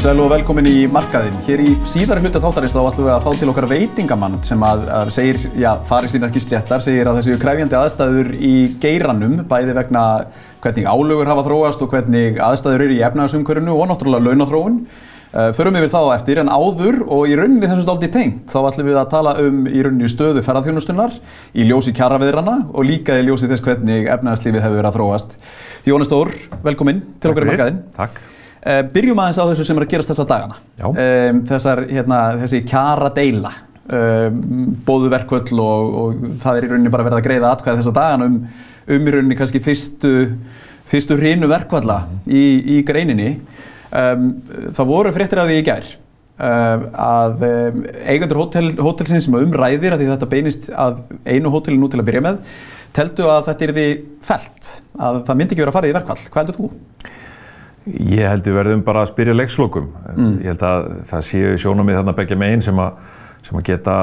Komið sæl og velkomin í markaðinn. Hér í síðara hluta þáttarins þá ætlum við að fá til okkar veitingamann sem að, að segir, já, farið sín ekki sléttar, segir að þessu kræfjandi aðstæður í geiranum, bæði vegna hvernig álögur hafa þróast og hvernig aðstæður eru í efnagasumkörunu og náttúrulega launathróun. Uh, förum við þá eftir en áður og í rauninni þessu stáldi tengt þá ætlum við að tala um í rauninni stöðu ferðarþjónustunnar í ljósi kjaraveðrana og líka í ljósi þess hvernig efnagaslífið hefur verið að þróast. Jónas Stór, velkomin til okkar í markaðinn. Takk. Uh, byrjum aðeins á þessu sem er að gerast þessa dagana. Um, þessar, hérna, þessi kjara deila, um, bóðu verkvöld og, og það er í rauninni bara verið að greiða atkvæði þessa dagana um, um í rauninni kannski fyrstu, fyrstu hrínu verkvalla í, í greininni. Um, það voru fréttir af því í gær um, að um, eigendur hótel, hótelsins sem umræðir að því þetta beinist að einu hóteli nú til að byrja með teldu að þetta er því felt, að það myndi ekki vera að fara í verkvall. Hvað heldur þú? Ég held við verðum bara að spyrja leikslokum. Mm. Ég held að það séu sjónumið þarna begja meginn sem að sem að geta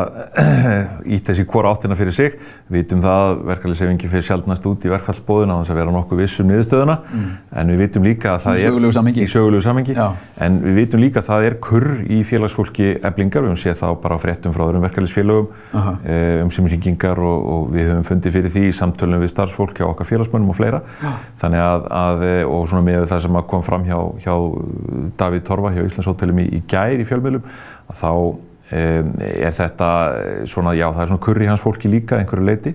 ít þessi hvora áttina fyrir sig. Við vitum það að verkefæliðsefingin fyrir sjálfnast út í verkfallsbóðuna á þess að vera nokkuð vissum niðurstöðuna mm. en við vitum líka að það í er í sögulegu samengi en við vitum líka að það er kurr í félagsfólki eblingar, við höfum séð þá bara á fréttum frá öðrum verkefæliðsfélögum uh -huh. e, um sem hringingar og, og við höfum fundið fyrir því í samtölum við starfsfólk hjá okkar félagsmönnum og fleira uh. þannig að, að e, og svona með það sem kom fram hjá, hjá Davíð Torfa hjá Íslandshótelum er þetta svona, já það er svona kurri hans fólki líka einhverju leiti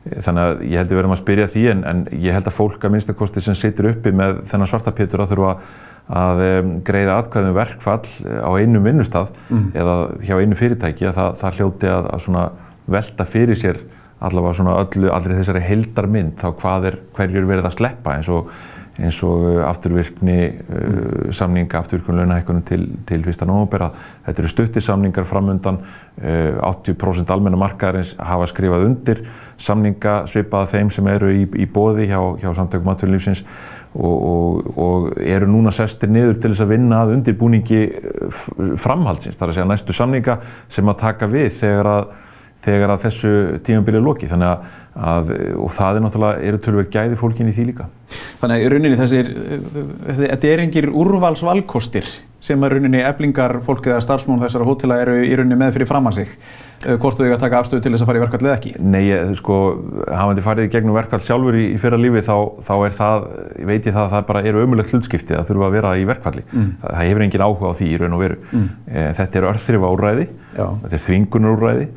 þannig að ég held að við verðum að spyrja því en, en ég held að fólk að minnstakosti sem situr uppi með þennan svartapétur að þurfa að um, greiða atkvæðum verkfall á einum vinnustaf mm. eða hjá einu fyrirtæki að það, það hljóti að, að svona velta fyrir sér allavega svona öllu, allri þessari heldarmynd þá hvað er, hverjur verið að sleppa eins og eins og uh, afturvirkni uh, samninga, afturvirkun launahækkunum til, til 1. november að þetta eru stuttir samningar framundan, uh, 80% almenna markaðarins hafa skrifað undir samninga svipaða þeim sem eru í, í bóði hjá, hjá samtökum aðtöðulífsins og, og, og eru núna sestir niður til þess að vinna að undirbúningi framhaldsins, þar að segja næstu samninga sem að taka við þegar að þegar að þessu tímabili er lokið þannig að, að og það er náttúrulega eru tölver gæði fólkin í því líka Þannig að í rauninni þessir þetta er engir úrvalsvalkostir sem að rauninni eblingar fólk eða starfsmón þessara hótela eru í rauninni með fyrir fram að sig hvort þú eiga að taka afstöðu til þess að fara í verkvall eða ekki? Nei, ég, sko, hafandi farið í gegnum verkvall sjálfur í, í fyrra lífi þá, þá er það, veit ég það að það bara eru ömulegt hlutskipti að þurfa að vera í verkvalli mm. það, það hefur engin áhuga á því í raun og veru. Mm. þetta eru örþrifa úrræði, þetta er þvingunur úrræði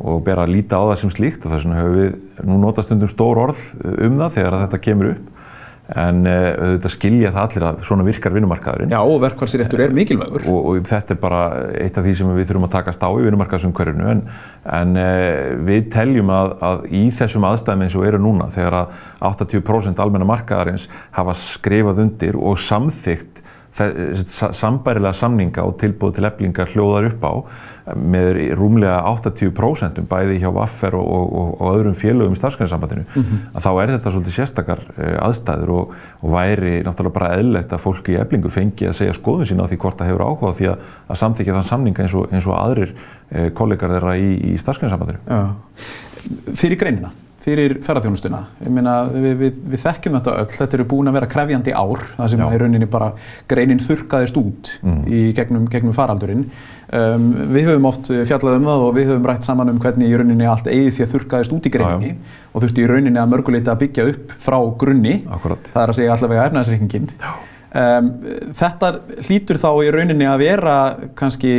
og ber að líta á það sem slíkt og þess vegna höfum við nú notað stundum stór orð um það þegar þetta kemur upp en uh, auðvitað skilja það allir að svona virkar vinnumarkaðurinn. Já og verkvælsréttur er mikilvægur. Og, og þetta er bara eitt af því sem við þurfum að takast á í vinnumarkaðsumhverfinu en, en uh, við teljum að, að í þessum aðstæðum eins og eru núna þegar að 80% almenna markaðarins hafa skrifað undir og samþygt sambærilega samninga og tilbúið til eflingar hljóðar upp á með rúmlega 80% bæði hjá Vaffer og, og, og öðrum félögum í starfsgrænsambandinu mm -hmm. að þá er þetta svolítið sérstakar eh, aðstæður og, og væri náttúrulega bara eðlert að fólki í eflingu fengi að segja skoðun sína á því hvort það hefur áhuga því að, að samþykja þann samninga eins, eins og aðrir eh, kollegar þeirra í, í starfsgrænsambandinu. Fyrir greinina? Fyrir ferðarþjónustuna. Ég meina, við, við, við þekkjum þetta öll, þetta eru búin að vera krefjandi ár, það sem í rauninni bara greinin þurkaðist út mm. í gegnum, gegnum faraldurinn. Um, við höfum oft fjallað um það og við höfum rætt saman um hvernig í rauninni allt eigið því að þurkaðist út í greininni já, já. og þurfti í rauninni að mörguleita að byggja upp frá grunni, Akkurat. það er að segja allavega efnaðsreikningin. Um, þetta hlýtur þá í rauninni að vera kannski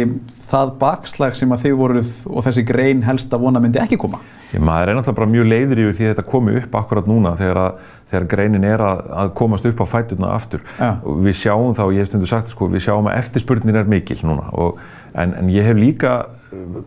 það bakslag sem að þið voruð og þessi grein helst að vona myndi ekki koma? Ég, maður er náttúrulega bara mjög leiður yfir því að þetta komi upp akkurat núna þegar, að, þegar greinin er að, að komast upp á fæturna aftur. Ja. Við sjáum þá, ég hef stundu sagt, sko, við sjáum að eftirspurnin er mikil núna og, en, en ég hef líka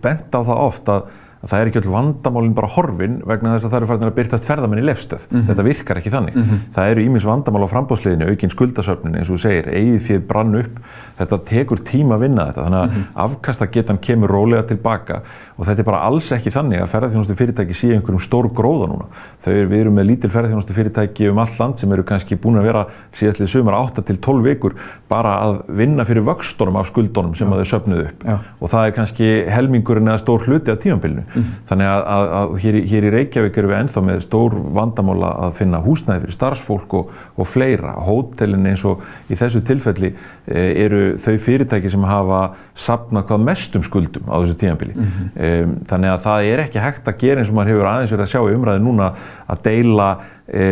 bent á það oft að að það er ekki öll vandamálinn bara horfin vegna þess að það eru farin að byrtast ferðamenn í lefstöð. Mm -hmm. Þetta virkar ekki þannig. Mm -hmm. Það eru ímins vandamál á frambóðsliðinu, aukinn skuldasöfnin eins og þú segir, eigið fyrir brann upp. Þetta tekur tíma að vinna þetta, þannig að mm -hmm. afkastagetan kemur rólega tilbaka og þetta er bara alls ekki þannig að ferðarþjónustu fyrirtæki sé einhverjum stór gróða núna. Þau eru, við erum með lítil ferðarþjónustu fyrirtæki um all land sem eru kannski búin að vera síðastlið sumar 8 til 12 vikur bara að vinna fyrir vöxtunum af skuldunum sem ja. að þau söfnuðu upp ja. og það er kannski helmingurinn eða stór hluti af tímanbylnu Mm. Þannig að, að, að hér, í, hér í Reykjavík erum við ennþá með stór vandamála að finna húsnæði fyrir starfsfólk og, og fleira. Hótelin eins og í þessu tilfelli e, eru þau fyrirtæki sem hafa sapnað hvað mestum skuldum á þessu tíanbili. Mm -hmm. e, þannig að það er ekki hægt að gera eins og maður hefur aðeins verið að sjá í umræði núna að deila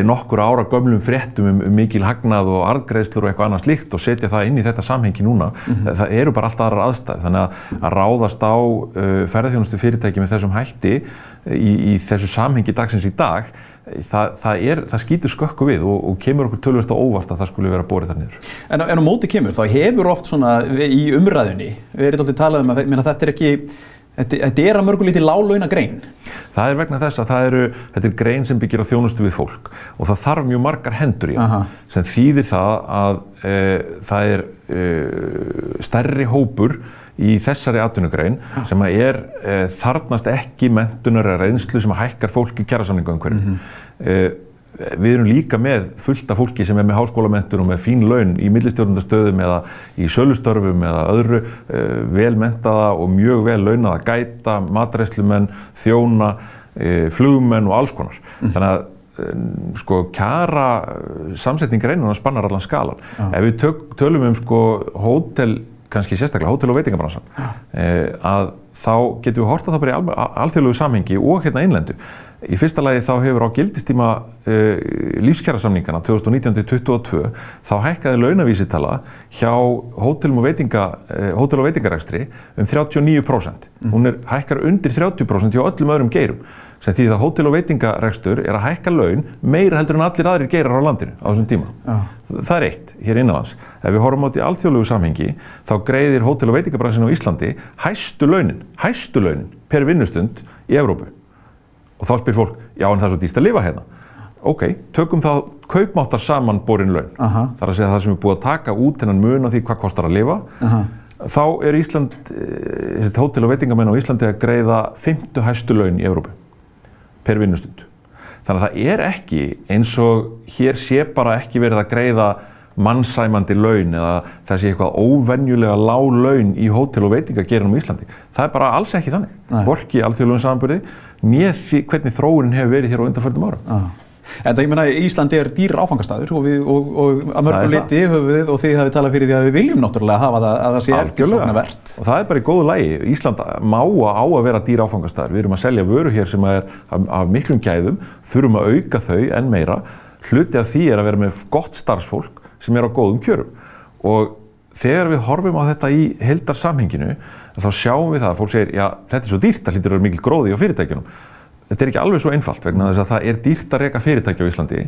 nokkur ára gömlum fréttum um, um mikil hagnað og arðgreðslur og eitthvað annað slíkt og setja það inn í þetta samhengi núna. Mm -hmm. Það eru bara alltaf aðra aðstæð. Þannig að, að ráðast á uh, ferðarþjónustu fyrirtæki með þessum hætti í, í þessu samhengi dagsins í dag það, það, er, það skýtur skökku við og, og kemur okkur tölvist á óvart að það skulle vera borið þar niður. En, en á móti kemur, þá hefur oft svona í umræðunni, við erum alltaf talað um að þetta er ekki Þetta, þetta er að mörgulíti lálauna grein. Það er vegna þess að eru, þetta er grein sem byggir á þjónustu við fólk og það þarf mjög margar hendur í það sem þýðir það að e, það er e, stærri hópur í þessari atvinnugrein sem að er e, þarnast ekki mentunar eða reynslu sem hækkar fólk í kjærasamlingu umhverju. Mm -hmm. Við erum líka með fullta fólki sem er með háskólamentun og með fín laun í millistjórnundastöðum eða í sölustörfum eða öðru e, velmentaða og mjög vel launaða gæta, matræslumenn, þjóna, e, flugmenn og alls konar. Mm. Þannig að sko kjara samsetning reynunar spannar allan skalan. Ah. Ef við tök, tölum um sko hótel kannski sérstaklega hótel- og veitingabransan eh, að þá getum við horta það bara í alþjóðlegu samhengi og hérna innlendu. Í fyrsta lagi þá hefur á gildistíma uh, lífskjærasamningana 2019-2022 þá hækkaði launavísitala hjá hótelum og, veitinga, uh, hótel og veitingarækstri um 39%. Mm. Hún er hækkar undir 30% hjá öllum öðrum geirum sem því að hótel og veitingarækstur er að hækka laun meira heldur en allir aðrir geirar á landinu á þessum tíma. Ja. Það er eitt hér innanlands. Ef við horfum átt í alþjóðlegu samhengi þá greiðir hótel og veitingabransin á Íslandi hæstu launin, hæstu launin per vinnustund í Evrópu. Og þá spyr fólk, já en það er svo dýrt að lifa hérna. Ok, tökum þá kaupmáttar samanborin laun. Uh -huh. Það er að segja það sem er búið að taka út hennan mun á því hvað kostar að lifa. Uh -huh. Þá er Ísland, eh, hótel og veitingamenn á Íslandi að greiða 50 hæstu laun í Evrópu per vinnustund. Þannig að það er ekki eins og hér sé bara ekki verið að greiða mannsæmandi laun eða sé eitthvað óvenjulega lág laun í hótel og veitingagerðinum í Íslandi. Það er bara alls ekki þannig. Borki alþjóðlunum samanbyrði, nýð hvernig þróunin hefur verið hér á undanfjöldum ára. Ah. En það, ég menna, Íslandi er dýr áfangastæður og, við, og, og að mörgum liti höfum við og þið hafið talað fyrir því að við viljum náttúrulega hafa það að það sé eftirsóknarvert. Og það er bara í góðu lægi. Ísland má á að vera dýr áfangastæður. Við erum að selja vöru hér sem er af, af miklum gæðum, þurfum að auka þau en meira. Hluti af því er að vera með gott starfsfólk sem er á góðum kjörum. Og þegar við horfum á þetta í heldarsamhenginu, þá sjáum við það að fólk segir, já þetta er svo dýrt, það hlýtur að vera mikil gróði á fyrirtækjunum þetta er ekki alveg svo einfalt vegna þess að það er dýrt að reyka fyrirtæki á Íslandi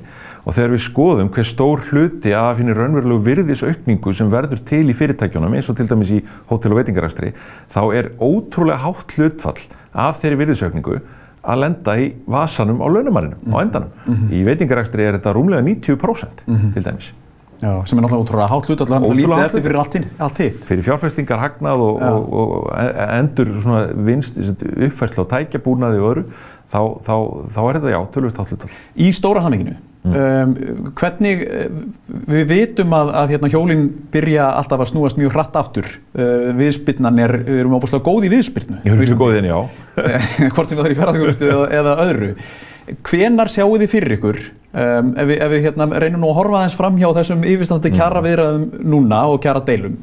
og þegar við skoðum hver stór hluti af henni raunverulegu virðisaukningu sem verður til í fyrirtækjunum eins og til dæmis í hótel- og veitingaræstri þá er ótrúlega hátt hlutfall af þeirri virðisaukningu að lenda í vasanum á launamarinu mm -hmm. á endanum. Mm -hmm. Í veitingaræstri er þetta rúmlega 90% mm -hmm. til dæmis. Já, sem er náttúrulega ótrúlega alltaf hann lítið eftir fyrir allt hitt. Fyrir fjárfestingar, hagnað og, og, og e- endur vinst, uppfærslu á tækjabúnaði og öðru þá, þá, þá er þetta já, tölvist átlutal. Í stóra saminginu, mm. um, hvernig, eh, við vitum að, að hérna, hjólinn byrja alltaf að snúast mjög hratt aftur, uh, viðspilnan er, við erum ábúinlega góð í viðspilnu. Við erum mjög góðið en já. Hvort sem það er í ferðarþjónustu eða, eða öðru. Hvenar sjáu þið fyrir ykkur, um, ef við, ef við hérna, reynum nú að horfa aðeins fram hjá þessum yfirstandi mm. kjara viðræðum núna og kjara deilum,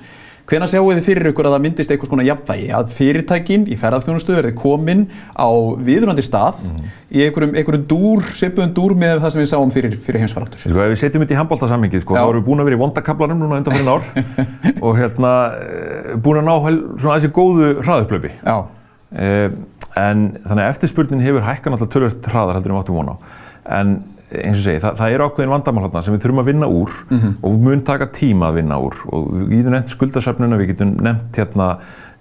Hvena sjáu þið fyrir ykkur að það myndist einhvers konar jafnvægi að fyrirtækin í ferðarþjónustu verði komin á viðrunandi stað mm. í einhverjum, einhverjum dúr, sepuðum dúr með það sem við sáum fyrir, fyrir heimsfaraldur? Sko, ef við setjum þetta í handbóltasamhengið, sko, þá erum við búin að vera í vondakablanum núna undan fyrir ár og hérna eh, búin að ná svona aðeins í góðu hraðupplöfi. En þannig að eftirspurnin hefur hækkan alltaf tölvöld hraðar heldur um áttum vona á. En eins og segi, það, það er ákveðin vandamál hérna sem við þurfum að vinna úr mm -hmm. og við mun taka tíma að vinna úr og við getum nefnt skuldasöfnuna, við getum nefnt hérna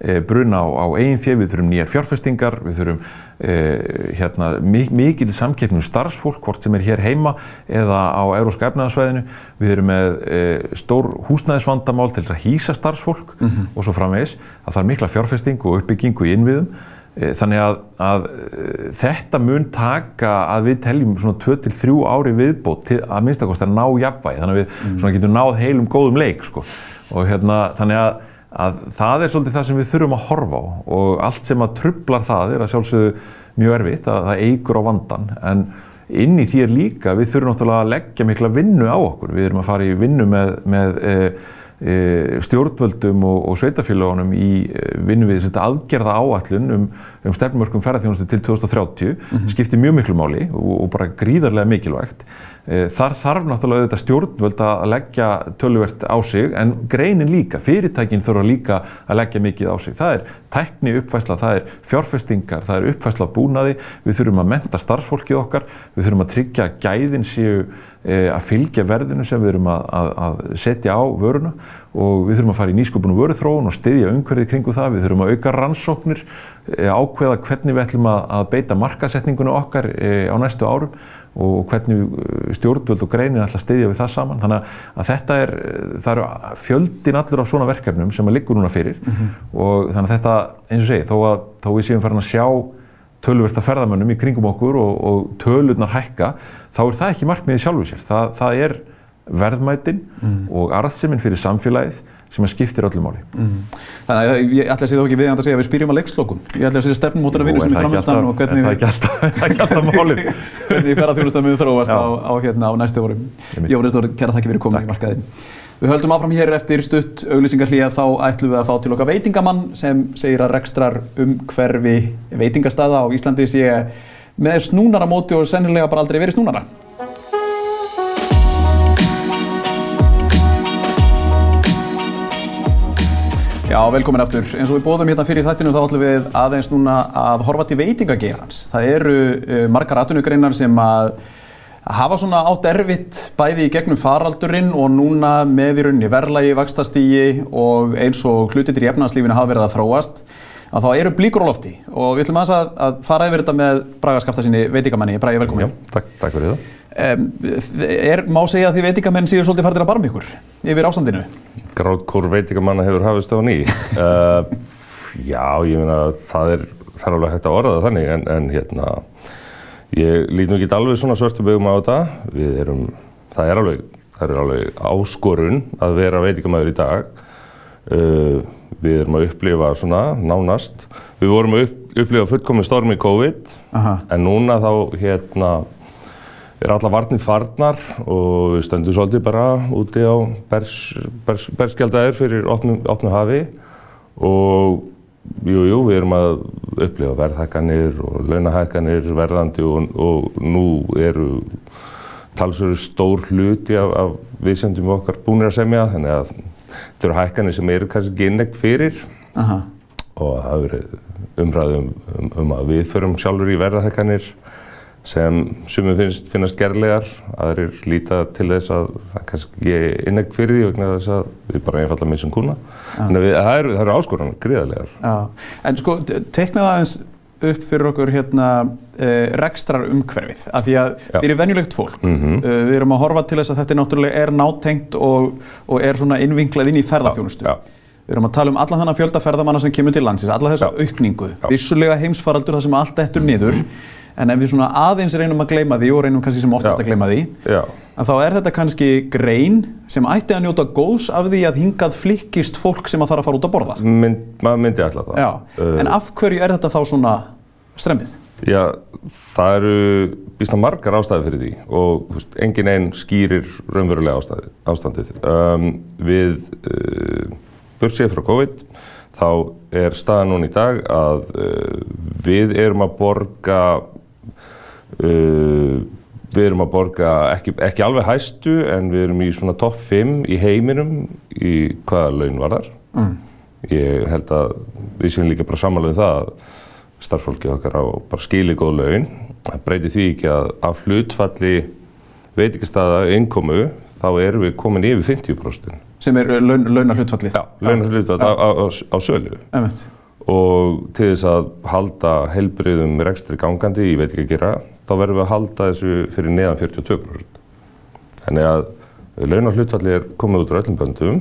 e, bruna á, á eigin fjö, við þurfum nýjar fjárfestingar, við þurfum e, hérna mikil samkeppnum um starfsfólk, hvort sem er hér heima eða á euróska efnaðarsvæðinu, við erum með e, stór húsnæðisvandamál til þess að hýsa starfsfólk mm -hmm. og svo framvegis að það er mikla fjárfesting og uppbyggingu í innviðum þannig að, að eh, þetta mun taka að við teljum svona 2-3 ári viðbót til að minnstakost að ná jafnvægi þannig að við mm. getum náð heilum góðum leik sko. og hérna þannig að, að það er svolítið það sem við þurfum að horfa á og allt sem að trublar það er að sjálfsögðu mjög erfitt, að það eigur á vandan en inn í því er líka, við þurfum náttúrulega að leggja mikla vinnu á okkur, við erum að fara í vinnu með, með e, e, stjórnvöldum og, og sveitafélagunum í e, vinnu við þetta aðgerða áallun um, um stefnmörkum ferðarþjónustu til 2030, mm -hmm. skiptir mjög miklu máli og, og bara gríðarlega mikilvægt. E, þar þarf náttúrulega auðvitað stjórnvöld að leggja töluvert á sig en greinin líka, fyrirtækin þurfa líka að leggja mikið á sig. Það er tækni uppfæsla, það er fjárfestingar, það er uppfæsla búnaði, við þurfum að menta starfsfólkið okkar, við þurfum að tryggja gæðin séu e, að fylgja verðinu sem við erum að, að, að setja á vöruna. Og við þurfum að fara í nýsköpun og vöruþróun og styðja umhverfið kringu það, við þurfum að auka rannsóknir, e, ákveða hvernig við ætlum að, beita markasetningunum okkar á næstu árum og hvernig stjórnvöld og greinin ætla að styðja við það saman. Þannig að þetta er, það eru fjöldin allur af svona verkefnum sem að liggur núna fyrir mm -hmm. og þannig að þetta, eins og segi, þó að þó við séum farin að sjá tölverta ferðamönnum í kringum okkur og, og tölurnar hækka, þá er það ekki markmiðið sjálfu sér. Það, það er verðmætin mm. og arðseminn fyrir samfélagið sem að skiptir öllu máli. Mm. Þannig að ég ætla að segja þá ekki viðjand að segja að við spyrjum að leikslokum. Ég ætla að segja stefnumótana vinnu sem er framöndan og hvernig það er ekki alltaf málið. hvernig ég fer að þjónustan mjög þróast á, á, hérna, á næstu vorum. Jóri Stóri, kæra þakki fyrir komin í markaðin. Við höldum áfram hér eftir stutt auglýsingarhlýja þá ætlum við að fá til okkar veitingamann sem segir að rekstrar um hverfi veitingastada á Íslandi sé með snúnara móti og sennilega bara aldrei verið snúnara. Já, velkomin aftur. Eins og við bóðum hérna fyrir þættinu þá ætlum við aðeins núna að horfa til veitingagerans. Það eru uh, margar atvinnugreinar sem að hafa svona átt erfitt bæði í gegnum faraldurinn og núna með í rauninni verðlagi, vakstastígi og eins og hlutir í efnarslífinu hafa verið að þróast að þá eru blíkur á lofti og við ætlum aðeins að, að fara yfir þetta með Braga skafta sinni veitingamanni. Bragi, velkomin. Já, takk, takk fyrir það. Um, er, má segja að því veitingamenn séu svolítið fartir að barma ykkur yfir ástandinu? Grátkór veitingamanna hefur hafist á ný. Uh, já, ég meina það er, það er alveg hægt að orða þannig en, en hérna, ég lít nú ekki alveg svona svörstu byggum á þetta. Við erum, það er alveg, það er alveg áskorun að vera veitingamæður í dag. Uh, við erum að upplifa svona nánast. Við vorum að upp, upplifa fullkominn storm í COVID Aha. en núna þá hérna er alla varnir farnar og við stöndum svolítið bara úti á berskjaldæðir fyrir opnu, opnu hafi og jú, jú, við erum að upplifa verðhækkanir og launahækkanir verðandi og, og nú eru talsveru stór hluti af, af viðsendum okkar búinir að semja þannig að þetta eru hækkanir sem eru kannski innlegt fyrir Aha. og það eru umræðum um, um að við förum sjálfur í verðhækkanir sem sumum finnst, finnast gerlegar, aðrir líta til þess að það kannski innegg fyrir því vegna þess að við bara einfalda missum kuna. Þannig að það eru er áskoran gríðarlegar. Já, en sko teikna það eins upp fyrir okkur hérna uh, rekstrar umhverfið, af því að Já. fyrir venjulegt fólk, mm -hmm. uh, við erum að horfa til þess að þetta er náttúrulega er nátengt og, og er svona innvinklað inn í ferðarþjónustu. Já. Við erum að tala um alla þannig fjöldaferðamanna sem kemur til landsins, alla þessa Já. aukningu, vissulega heimsfaraldur þar sem allt eftir niður, mm -hmm en ef við svona aðeins reynum að gleyma því og reynum kannski sem oftast Já. að gleyma því Já. að þá er þetta kannski grein sem ætti að njóta góðs af því að hingað flikkist fólk sem að þarf að fara út að borða Mynd, maður myndi alltaf það uh, En af hverju er þetta þá svona strempið? Já, það eru býst að margar ástæði fyrir því og veist, engin einn skýrir raunverulega ástæði, ástandið um, við uh, börsið frá COVID þá er staðan núna í dag að uh, við erum að borga Uh, við erum að borga ekki, ekki alveg hæstu en við erum í svona topp 5 í heiminum í hvaða laun var þar. Mm. Ég held að við séum líka bara samanlega það að starffólkið okkar á bara skili góð laun. Það breytir því ekki að af hlutfalli veitikastæða innkomu þá erum við komin yfir 50%. Sem er laun, launar hlutfallið? Já, launar hlutfallið á, á, á, á sölu. Emmett. Og til þess að halda helbriðum rekstri gangandi, ég veit ekki að gera þá verðum við að halda þessu fyrir neðan 42%. Þannig að launarhlutfalli er komið út á öllum böndum.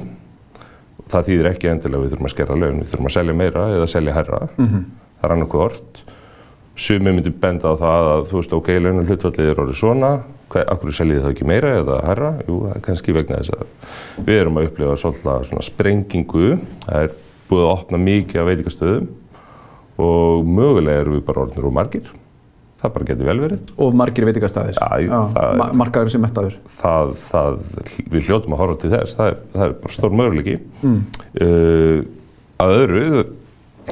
Það þýðir ekki endilega við þurfum að skerra laun, við þurfum að selja meira eða selja herra. Mm -hmm. Það er annað hvort. Sumi myndir benda á það að þú veist, ok, launarhlutfalli er orðið svona, akkur seljið það ekki meira eða herra? Jú, kannski vegna þess að við erum að upplifa svolítið svona sprengingu. Það er búið að opna mikið af veitikastöðum og mögulega eru við bara orðinir og margir. Það bara getur vel verið. Og margir veitingastæðir Já, það, ma markaður sem mettaður það, það, við hljótum að horfa til þess. Það er, það er bara stór möguleiki. Mm. uh, að öðru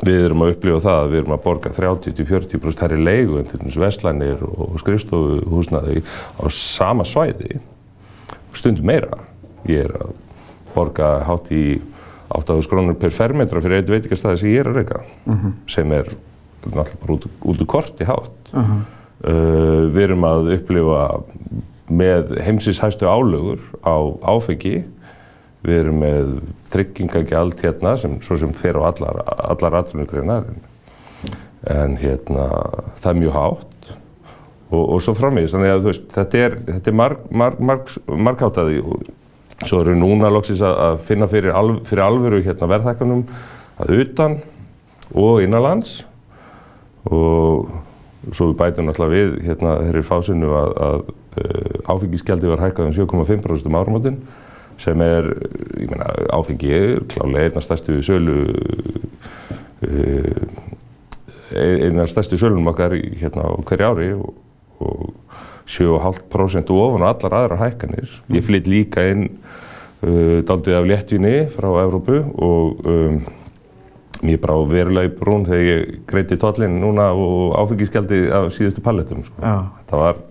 við erum að upplifa það að við erum að borga 30-40% herri leigu en til dæmis vestlænir og skrifstofu húsnaði á sama svæði. Stundum meira. Ég er að borga hátt í 8.000 krónur per fermetra fyrir eitt veitikastæði sem ég er að reyka uh -huh. sem er náttúrulega bara út, út úr korti hátt. Uh -huh. uh, við erum að upplifa með heimsins hæstu álögur á áfengi. Við erum með tryggingagjald hérna sem svo sem fer á allar, allar atvinnugreinar en hérna það er mjög hátt og, og svo framvegis. Þannig að veist, þetta er, er marg, marg, marg, marghátaði svo eru núna loksins að finna fyrir, alv, fyrir alvöru hérna, verðhækkanum að utan og innanlands. Og svo við bætum alltaf við hérna þeirri fásinu að, að uh, áfengisgjaldi var hækkað um 7,5% um áramotinn sem er, ég meina, áfengi klálega einna stærstu sölu uh, einna stærstu sölunum okkar hérna á hverju ári og, og 7,5% ofan á allar aðra hækkanir. Ég flytt líka inn uh, daldið af léttvinni frá Evrópu og um, Ég er bara á verulega í brún þegar ég greiti tóllinn núna og áfengiskjaldi af síðustu palletum. Sko. Það var,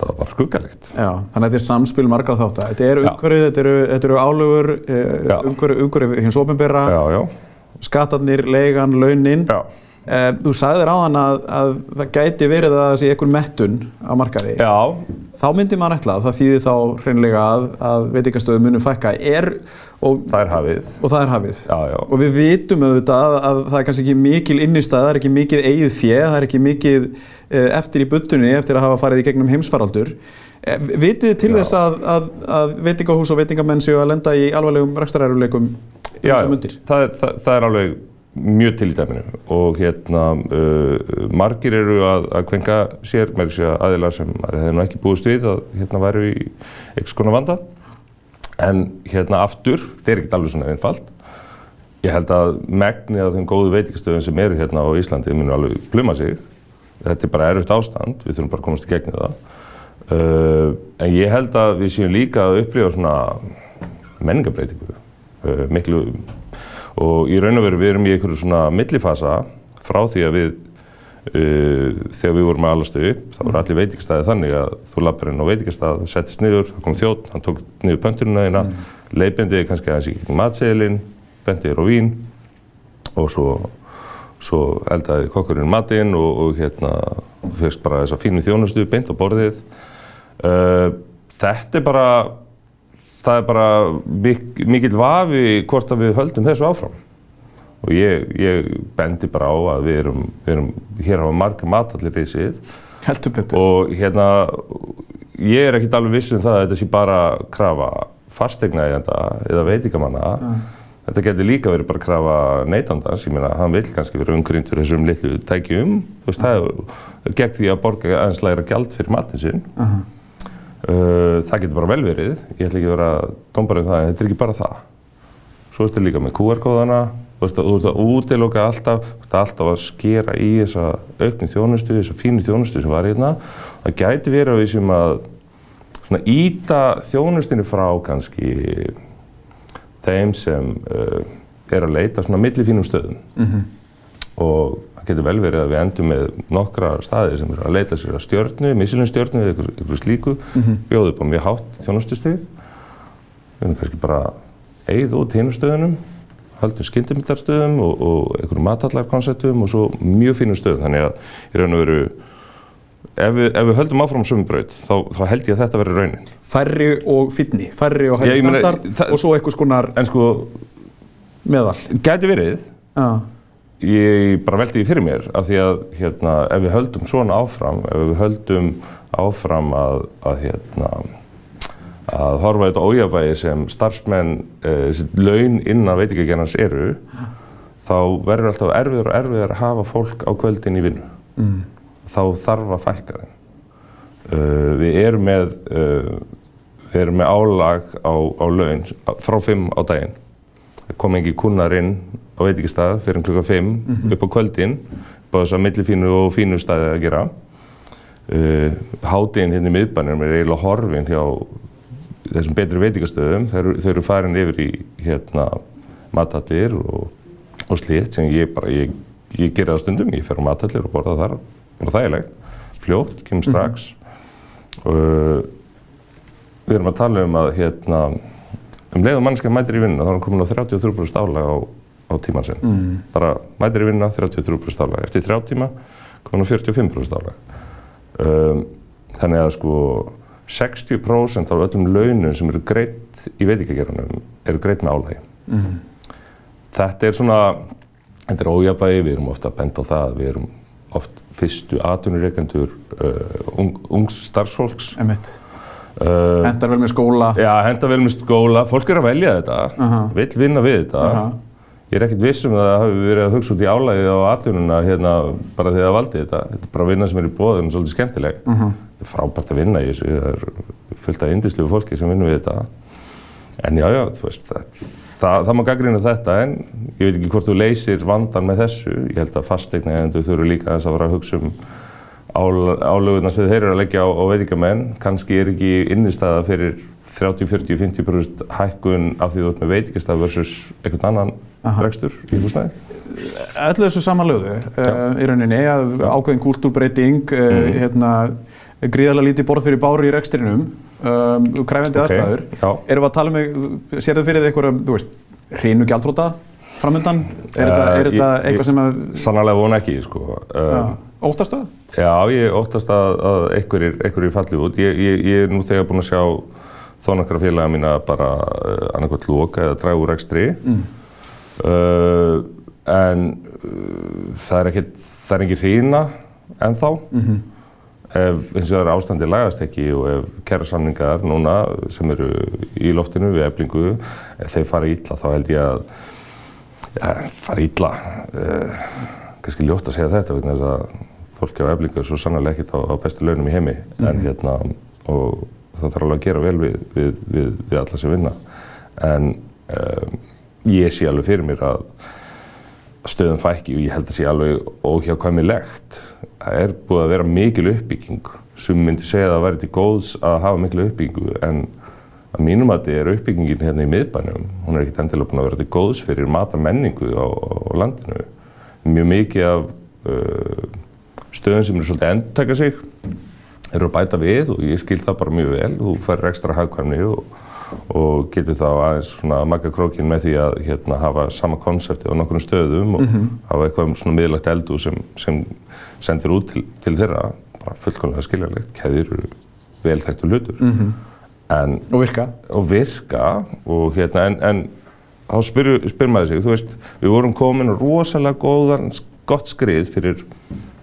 var bara skuggalegt. Já, þannig að þetta er samspil margar þátt að þetta er umhverfið, þetta eru, eru álögur, eh, umhverfið hins ofinbera, skatarnir, leigan, launin. Já. Eh, þú sagði þér á þann að, að það gæti verið að það sé einhvern mettun á markaði. Já. Þá myndir maður ætla að það þýðir þá hreinlega að, að veitikastöðu munum fækka. Er, og, það er hafið. Og það er hafið. Já, já. Og við vitum auðvitað að, að það er kannski ekki mikil innistæð, það er ekki mikil eigið fjö, það er ekki mikil eh, eftir í buttunni eftir að hafa farið í gegnum heimsfaraldur. Eh, vitið til já. þess að, að veitingahús og veitingamenn séu að lenda í alvarlegum rekstaræruleikum þessum undir? Já, það, það er alveg mjög til í dæminu. Og hérna uh, margir eru að, að kvenka sér með þessi aðilar sem hefði nú ekki búist við að hérna væru í eitthvað skona vanda. En hérna aftur, þetta er ekkert alveg svona einfalt. Ég held að megni að þeim góðu veitikastöðum sem eru hérna á Íslandi munu alveg pluma sig. Þetta er bara erfitt ástand, við þurfum bara að komast í gegni það. Uh, en ég held að við séum líka að upplifa svona menningabreitingu uh, miklu og í raun og veru við erum í einhverju svona millifasa frá því að við uh, þegar við vorum að alastu upp þá voru allir veitikastæði þannig að þú lappar inn á veitikastæð, settist niður, það kom þjótt hann tók niður pöntununa þína mm. leipendið kannski aðeins í matseilin bendið er á vín og svo, svo eldaði kokkurinn matinn og, og hérna fyrst bara þessa fínu þjónustu beint á borðið uh, þetta er bara það er bara mik mikill vafi hvort að við höldum þessu áfram. Og ég, ég bendi bara á að við erum, við erum hér hafa marga matallir í síð og hérna ég er ekkert alveg viss um það að þetta sé bara krafa fastegna eða veitingamanna. Ja. þetta getur líka verið bara krafa neytandans. Ég meina hann vil kannski vera umgryndur þessum litlu tækjum. Þú veist það er gegn því að borga aðeins læra gjald fyrir matin sinn. Uh -huh. Uh, það getur bara vel verið, ég ætla ekki að vera dombarinn það, en þetta er ekki bara það. Svo ertu líka með QR-kóðana, þú ert að útiloka alltaf, þú ert alltaf að skera í þessa aukni þjónustu, þessa fínu þjónustu sem var hérna. Það gæti verið að við sem að svona íta þjónustinu frá kannski þeim sem uh, er að leita svona millifínum stöðum. Mm -hmm. Getur vel verið að við endum með nokkra staði sem er að leita sér að stjórnu, missilinstjórnu eða eitthvað slíku, mm -hmm. bjóðu upp á mjög hátt þjónustusteg. Við erum kannski bara eigið út hinnustöðunum, haldum skyndimildarstöðum og, og einhverjum matallarkonceptum og svo mjög fínum stöðum. Þannig að í raun og veru, ef við, ef við höldum áfram sömumbröð, þá, þá held ég að þetta verður raunin. Færri og finni, færri og hægri standard og svo eitthvað skonar sko, meðal. Gæti verið. Já ég bara veldi því fyrir mér af því að hérna, ef við höldum svona áfram, ef við höldum áfram að, að, hérna, að horfa þetta ójafægi sem starfsmenn, eh, þessi laun innan veitingagerðans eru, þá verður alltaf erfiður og erfiður að hafa fólk á kvöldin í vinnu. Mm. Þá þarf að fækka þeim. Uh, við erum með, uh, við erum með álag á, á laun frá 5 á daginn kom engi kunnar inn á veitikistað fyrir klukka 5 mm -hmm. upp á kvöldin á þess að millifínu og fínu staði að gera. Uh, hátíðin hérna í miðbænum er eiginlega horfin hjá þessum betri veitikastöðum þau, eru farin yfir í hérna matallir og, og slitt sem ég bara, ég, ég ger það stundum. Ég fer á matallir og borða þar. Bara þægilegt, fljótt, kemur strax. Mm -hmm. uh, við erum að tala um að hérna um leið og mannskja mætir í vinnuna þá er hann komin á 33% álag á, á tíman sinn. Mm. Bara mætir í vinnuna 33% álag. Eftir þrjá tíma komin á 45% álag. Um, þannig að sko 60% af öllum launum sem eru greitt í veitíkagerunum eru greitt með álagi. Mm. Þetta er svona, þetta er ójabægi, við erum ofta benda á það, við erum oft fyrstu atvinnureikendur uh, ung, ungs starfsfólks. Emitt. Uh, hendar vel með skóla. Já, hendar vel með skóla, fólk er að velja þetta. Uh -huh. vill vinna við þetta. Uh -huh. ég er ekkert vissum að það hafi verið að hugsa út í álægið á atvinnuna hérna bara þegar það valdi þetta. Þetta er bara vinna sem er í bóðum svolítið skemmtileg. -huh. þetta er frábært að vinna í þessu. Það er fullt af indislu fólki sem vinnur við þetta. En já, já, þú veist það, það, það má gaggrina þetta en ég veit ekki hvort þú leysir vandan með þessu. Ég held að fastegna en þú þurfu líka að fara að álögurna sem þeir eru að leggja á, á veitingamenn kannski er ekki innistæða fyrir 30, 40, 50% hækkun af því þú ert með veitingastæð versus einhvern annan Aha. rekstur í húsnæði? Öllu þessu samanlöðu uh, í rauninni að ákveðin kúltúrbreyting uh, mm. hérna, gríðarlega lítið borð fyrir bári í reksturinnum um, kræfendi okay. aðstæður erum við að tala með, sér þau fyrir eitthvað, þú veist, hreinu gjaldróta framöndan? Er, uh, þetta, er þetta eitthvað sem að... Sannarlega vona ekki, sko. Óttast það? Já, ég óttast að, að einhverjir falli út. Ég, ég, ég er nú þegar búinn að sjá þó nokkra félaga mína bara uh, annarkvæmt loka eða draga úr ekstri. Mm. Uh, en uh, það er ekki, það er ekki hrína ennþá. Mm -hmm. Ef eins og það er ástandi lagast ekki og ef kærasamningar núna sem eru í loftinu við eflingu, ef þeir fara ítla þá held ég að, ja, fara ítla, uh, kannski ljótt að segja þetta vegna þess að fólki á eflingu svo sannlega ekkert á, á bestu launum í heimi mm. en hérna og það þarf alveg að gera vel við, við, við, við alla sem vinna. En um, ég sé alveg fyrir mér að stöðum fækki og ég held að sé alveg óhjákvæmilegt. Það er búið að vera mikil uppbygging. Sem myndi segja að það væri til góðs að hafa mikil uppbyggingu en að mínum að þetta er uppbyggingin hérna í miðbænum hún er ekkert endilega búin að vera til góðs fyrir mata menningu á, á landinu. Mjög mikið af uh, stöðum sem eru svolítið endtaka sig eru að bæta við og ég skil það bara mjög vel. Þú fær ekstra hagkvæmni og, og getur þá aðeins svona makka krókin með því að hérna, hafa sama konsepti á nokkrum stöðum og mm -hmm. hafa eitthvað svona miðlagt eldu sem, sem sendir út til, til þeirra. Bara fullkomlega skiljarlegt, keðir eru velþægtu hlutur. Mm -hmm. en, og virka. Og virka og hérna en, en þá spyr, spyr maður sig, þú veist við vorum komin rosalega góðan gott skrið fyrir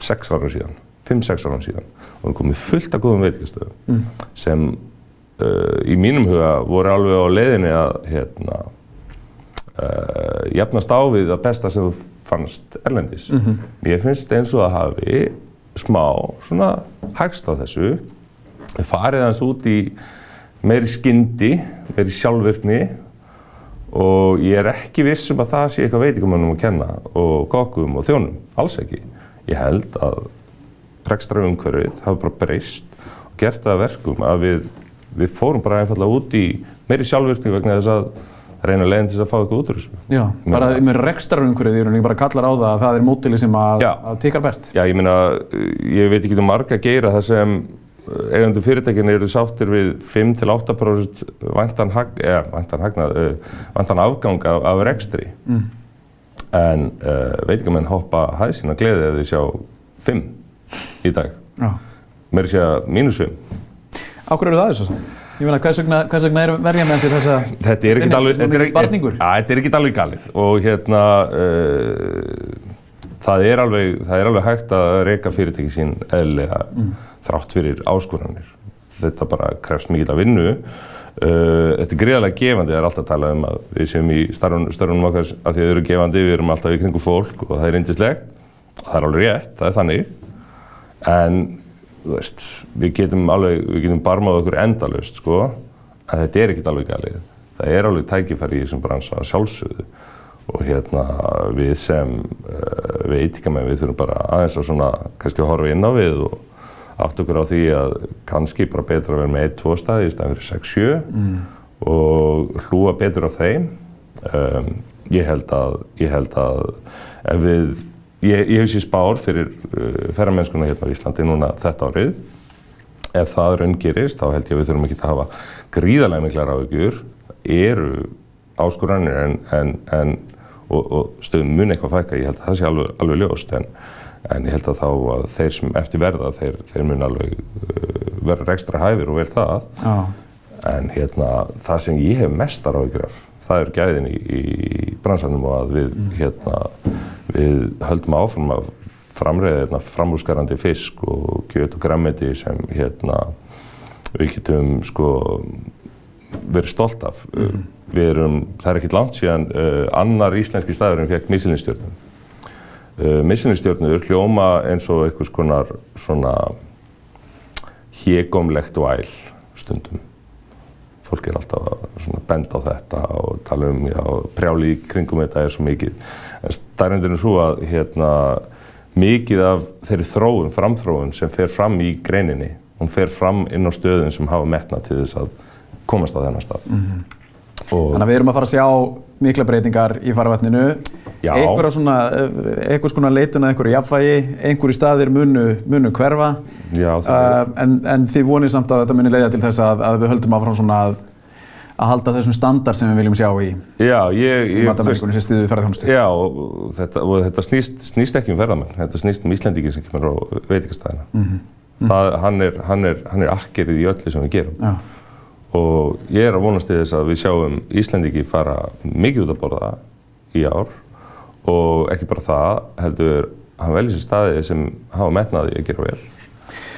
6 ára síðan, 5-6 ára síðan og við komum fullt af góðum veitikastöðum mm. sem uh, í mínum huga voru alveg á leiðinni að hérna, uh, jafnast á við að besta sem þú fannst erlendis. Mm -hmm. Mér finnst eins og að hafi smá svona hægst á þessu, farið hans út í meiri skyndi, meiri sjálfvirkni og ég er ekki viss um að það sé eitthvað veitingamönnum að kenna og kokkum og þjónum, alls ekki. Ég held að rekstra umhverfið hafa bara breyst og gert það verkum að við, við fórum bara einfallega út í meiri sjálfvirkning vegna þess að reyna leginn til þess að fá eitthvað út úr þessu. Já, bara með rekstra umhverfið í rauninni bara kallar á það að það er mótili sem að, að tikar best. Já, ég meina, ég veit ekki um marga að gera það sem eigandu fyrirtækinu eru sáttir við 5-8% vantan, hag, ja, vantan, hagnað, vantan afgang af, af rekstri. Mm. En uh, veitingamenn hoppa hæðsinn að gleði ef þið sjá 5 í dag. Mér sé að mínus 5 Áhverju eru það þessu samt? Ég meina, hvers vegna, hvers vegna er verja með sér þessa Þetta er ekkert alveg er alveg galið. Og hérna uh, það, er alveg, það er alveg hægt að reyka fyrirtæki sín eðlega mm. Þrátt fyrir áskonanir þetta bara krefst mikið að vinnu. Uh, þetta er greiðarlega gefandi, það er alltaf að tala um að við séum í starfunum okkar að að þau eru gefandi, við erum alltaf í kringu fólk og það er indislegt og það er alveg rétt, það er þannig. En veist, við getum alveg, við getum barmað okkur endalust sko, en þetta er ekkert alveg galið. Það er alveg tækifæri í þessum bransa sjálfsögðu. Og hérna við sem uh, við eitíkamenn við þurfum bara aðeins að svona kannski að horfa inn á við og átt okkur á því að kannski bara betra að vera með 1-2 staði í staðan fyrir 6-7 mm. og hlúa betur á þeim um, ég held að ég held að ef við ég, ég hef sér spár fyrir uh, ferramennskuna hérna á Íslandi núna þetta árið ef það raungirist þá held ég að við þurfum ekki að hafa gríðarlega miklar áhugjur eru áskoranir en, en, en og, og stöðum mun eitthvað fækka, ég held að það sé alveg, alveg ljóst en, en ég held að þá að þeir sem eftir verða, þeir, þeir mun alveg uh, vera ekstra hæfir og vel það ah. en hérna það sem ég hef mestar áhyggjur af það er gæðin í, í bransanum og að við mm. hérna við höldum áfram að framræða hérna, framúsgarandi fisk og kjöt og grammeti sem hérna við getum sko verið stolt af. Mm. Við erum, það er ekkert langt síðan uh, annar íslenski staðurinn fekk Michelin-stjórnum. Uh, Michelin-stjórnur hljóma eins og einhvers konar svona hégomlegt væl stundum. Fólk er alltaf að benda á þetta og tala um, já, prjáli í kringum þetta er svo mikið. Stærnindin er svo að hérna, mikið af þeirri þróun, framþróun sem fer fram í greininni, hún fer fram inn á stöðun sem hafa metna til þess að komast á þennan stað. Mm -hmm. Þannig að við erum að fara að sjá mikla breytingar í farvatninu, einhverja svona, einhvers konar leitun að einhverju jafnvægi, einhverju staðir munu, munu hverfa, Já, uh, en, en þið vonið samt að þetta muni leiða til þess að, að við höldum áfram svona að, að halda þessum standard sem við viljum sjá í, í matamengunni sem stiðuði ferðarþjónustu. Já, og þetta, og þetta snýst, snýst ekki um ferðarmenn, þetta snýst um Íslandíki sem kemur á veitikastæðina. Mm -hmm. Hann er, er, er akkerið í öllu sem við gerum. Já og ég er að vonast í þess að við sjáum Íslandiki fara mikið út að borða í ár og ekki bara það, heldur hann velja sér staði sem hafa metnaði að gera vel.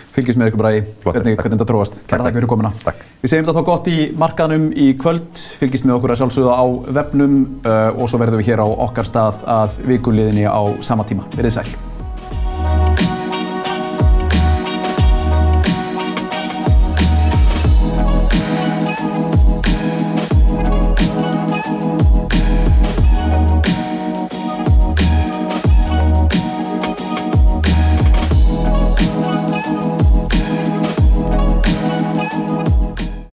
Fylgjast með ykkur bara í hvernig, hvernig þetta tróast. Kæra takk fyrir komuna. Takk. Við segjum þetta þá gott í markaðnum í kvöld, fylgjast með okkur að sjálfsögða á webnum uh, og svo verðum við hér á okkar stað að vikuliðinni á sama tíma. Verðið sæl.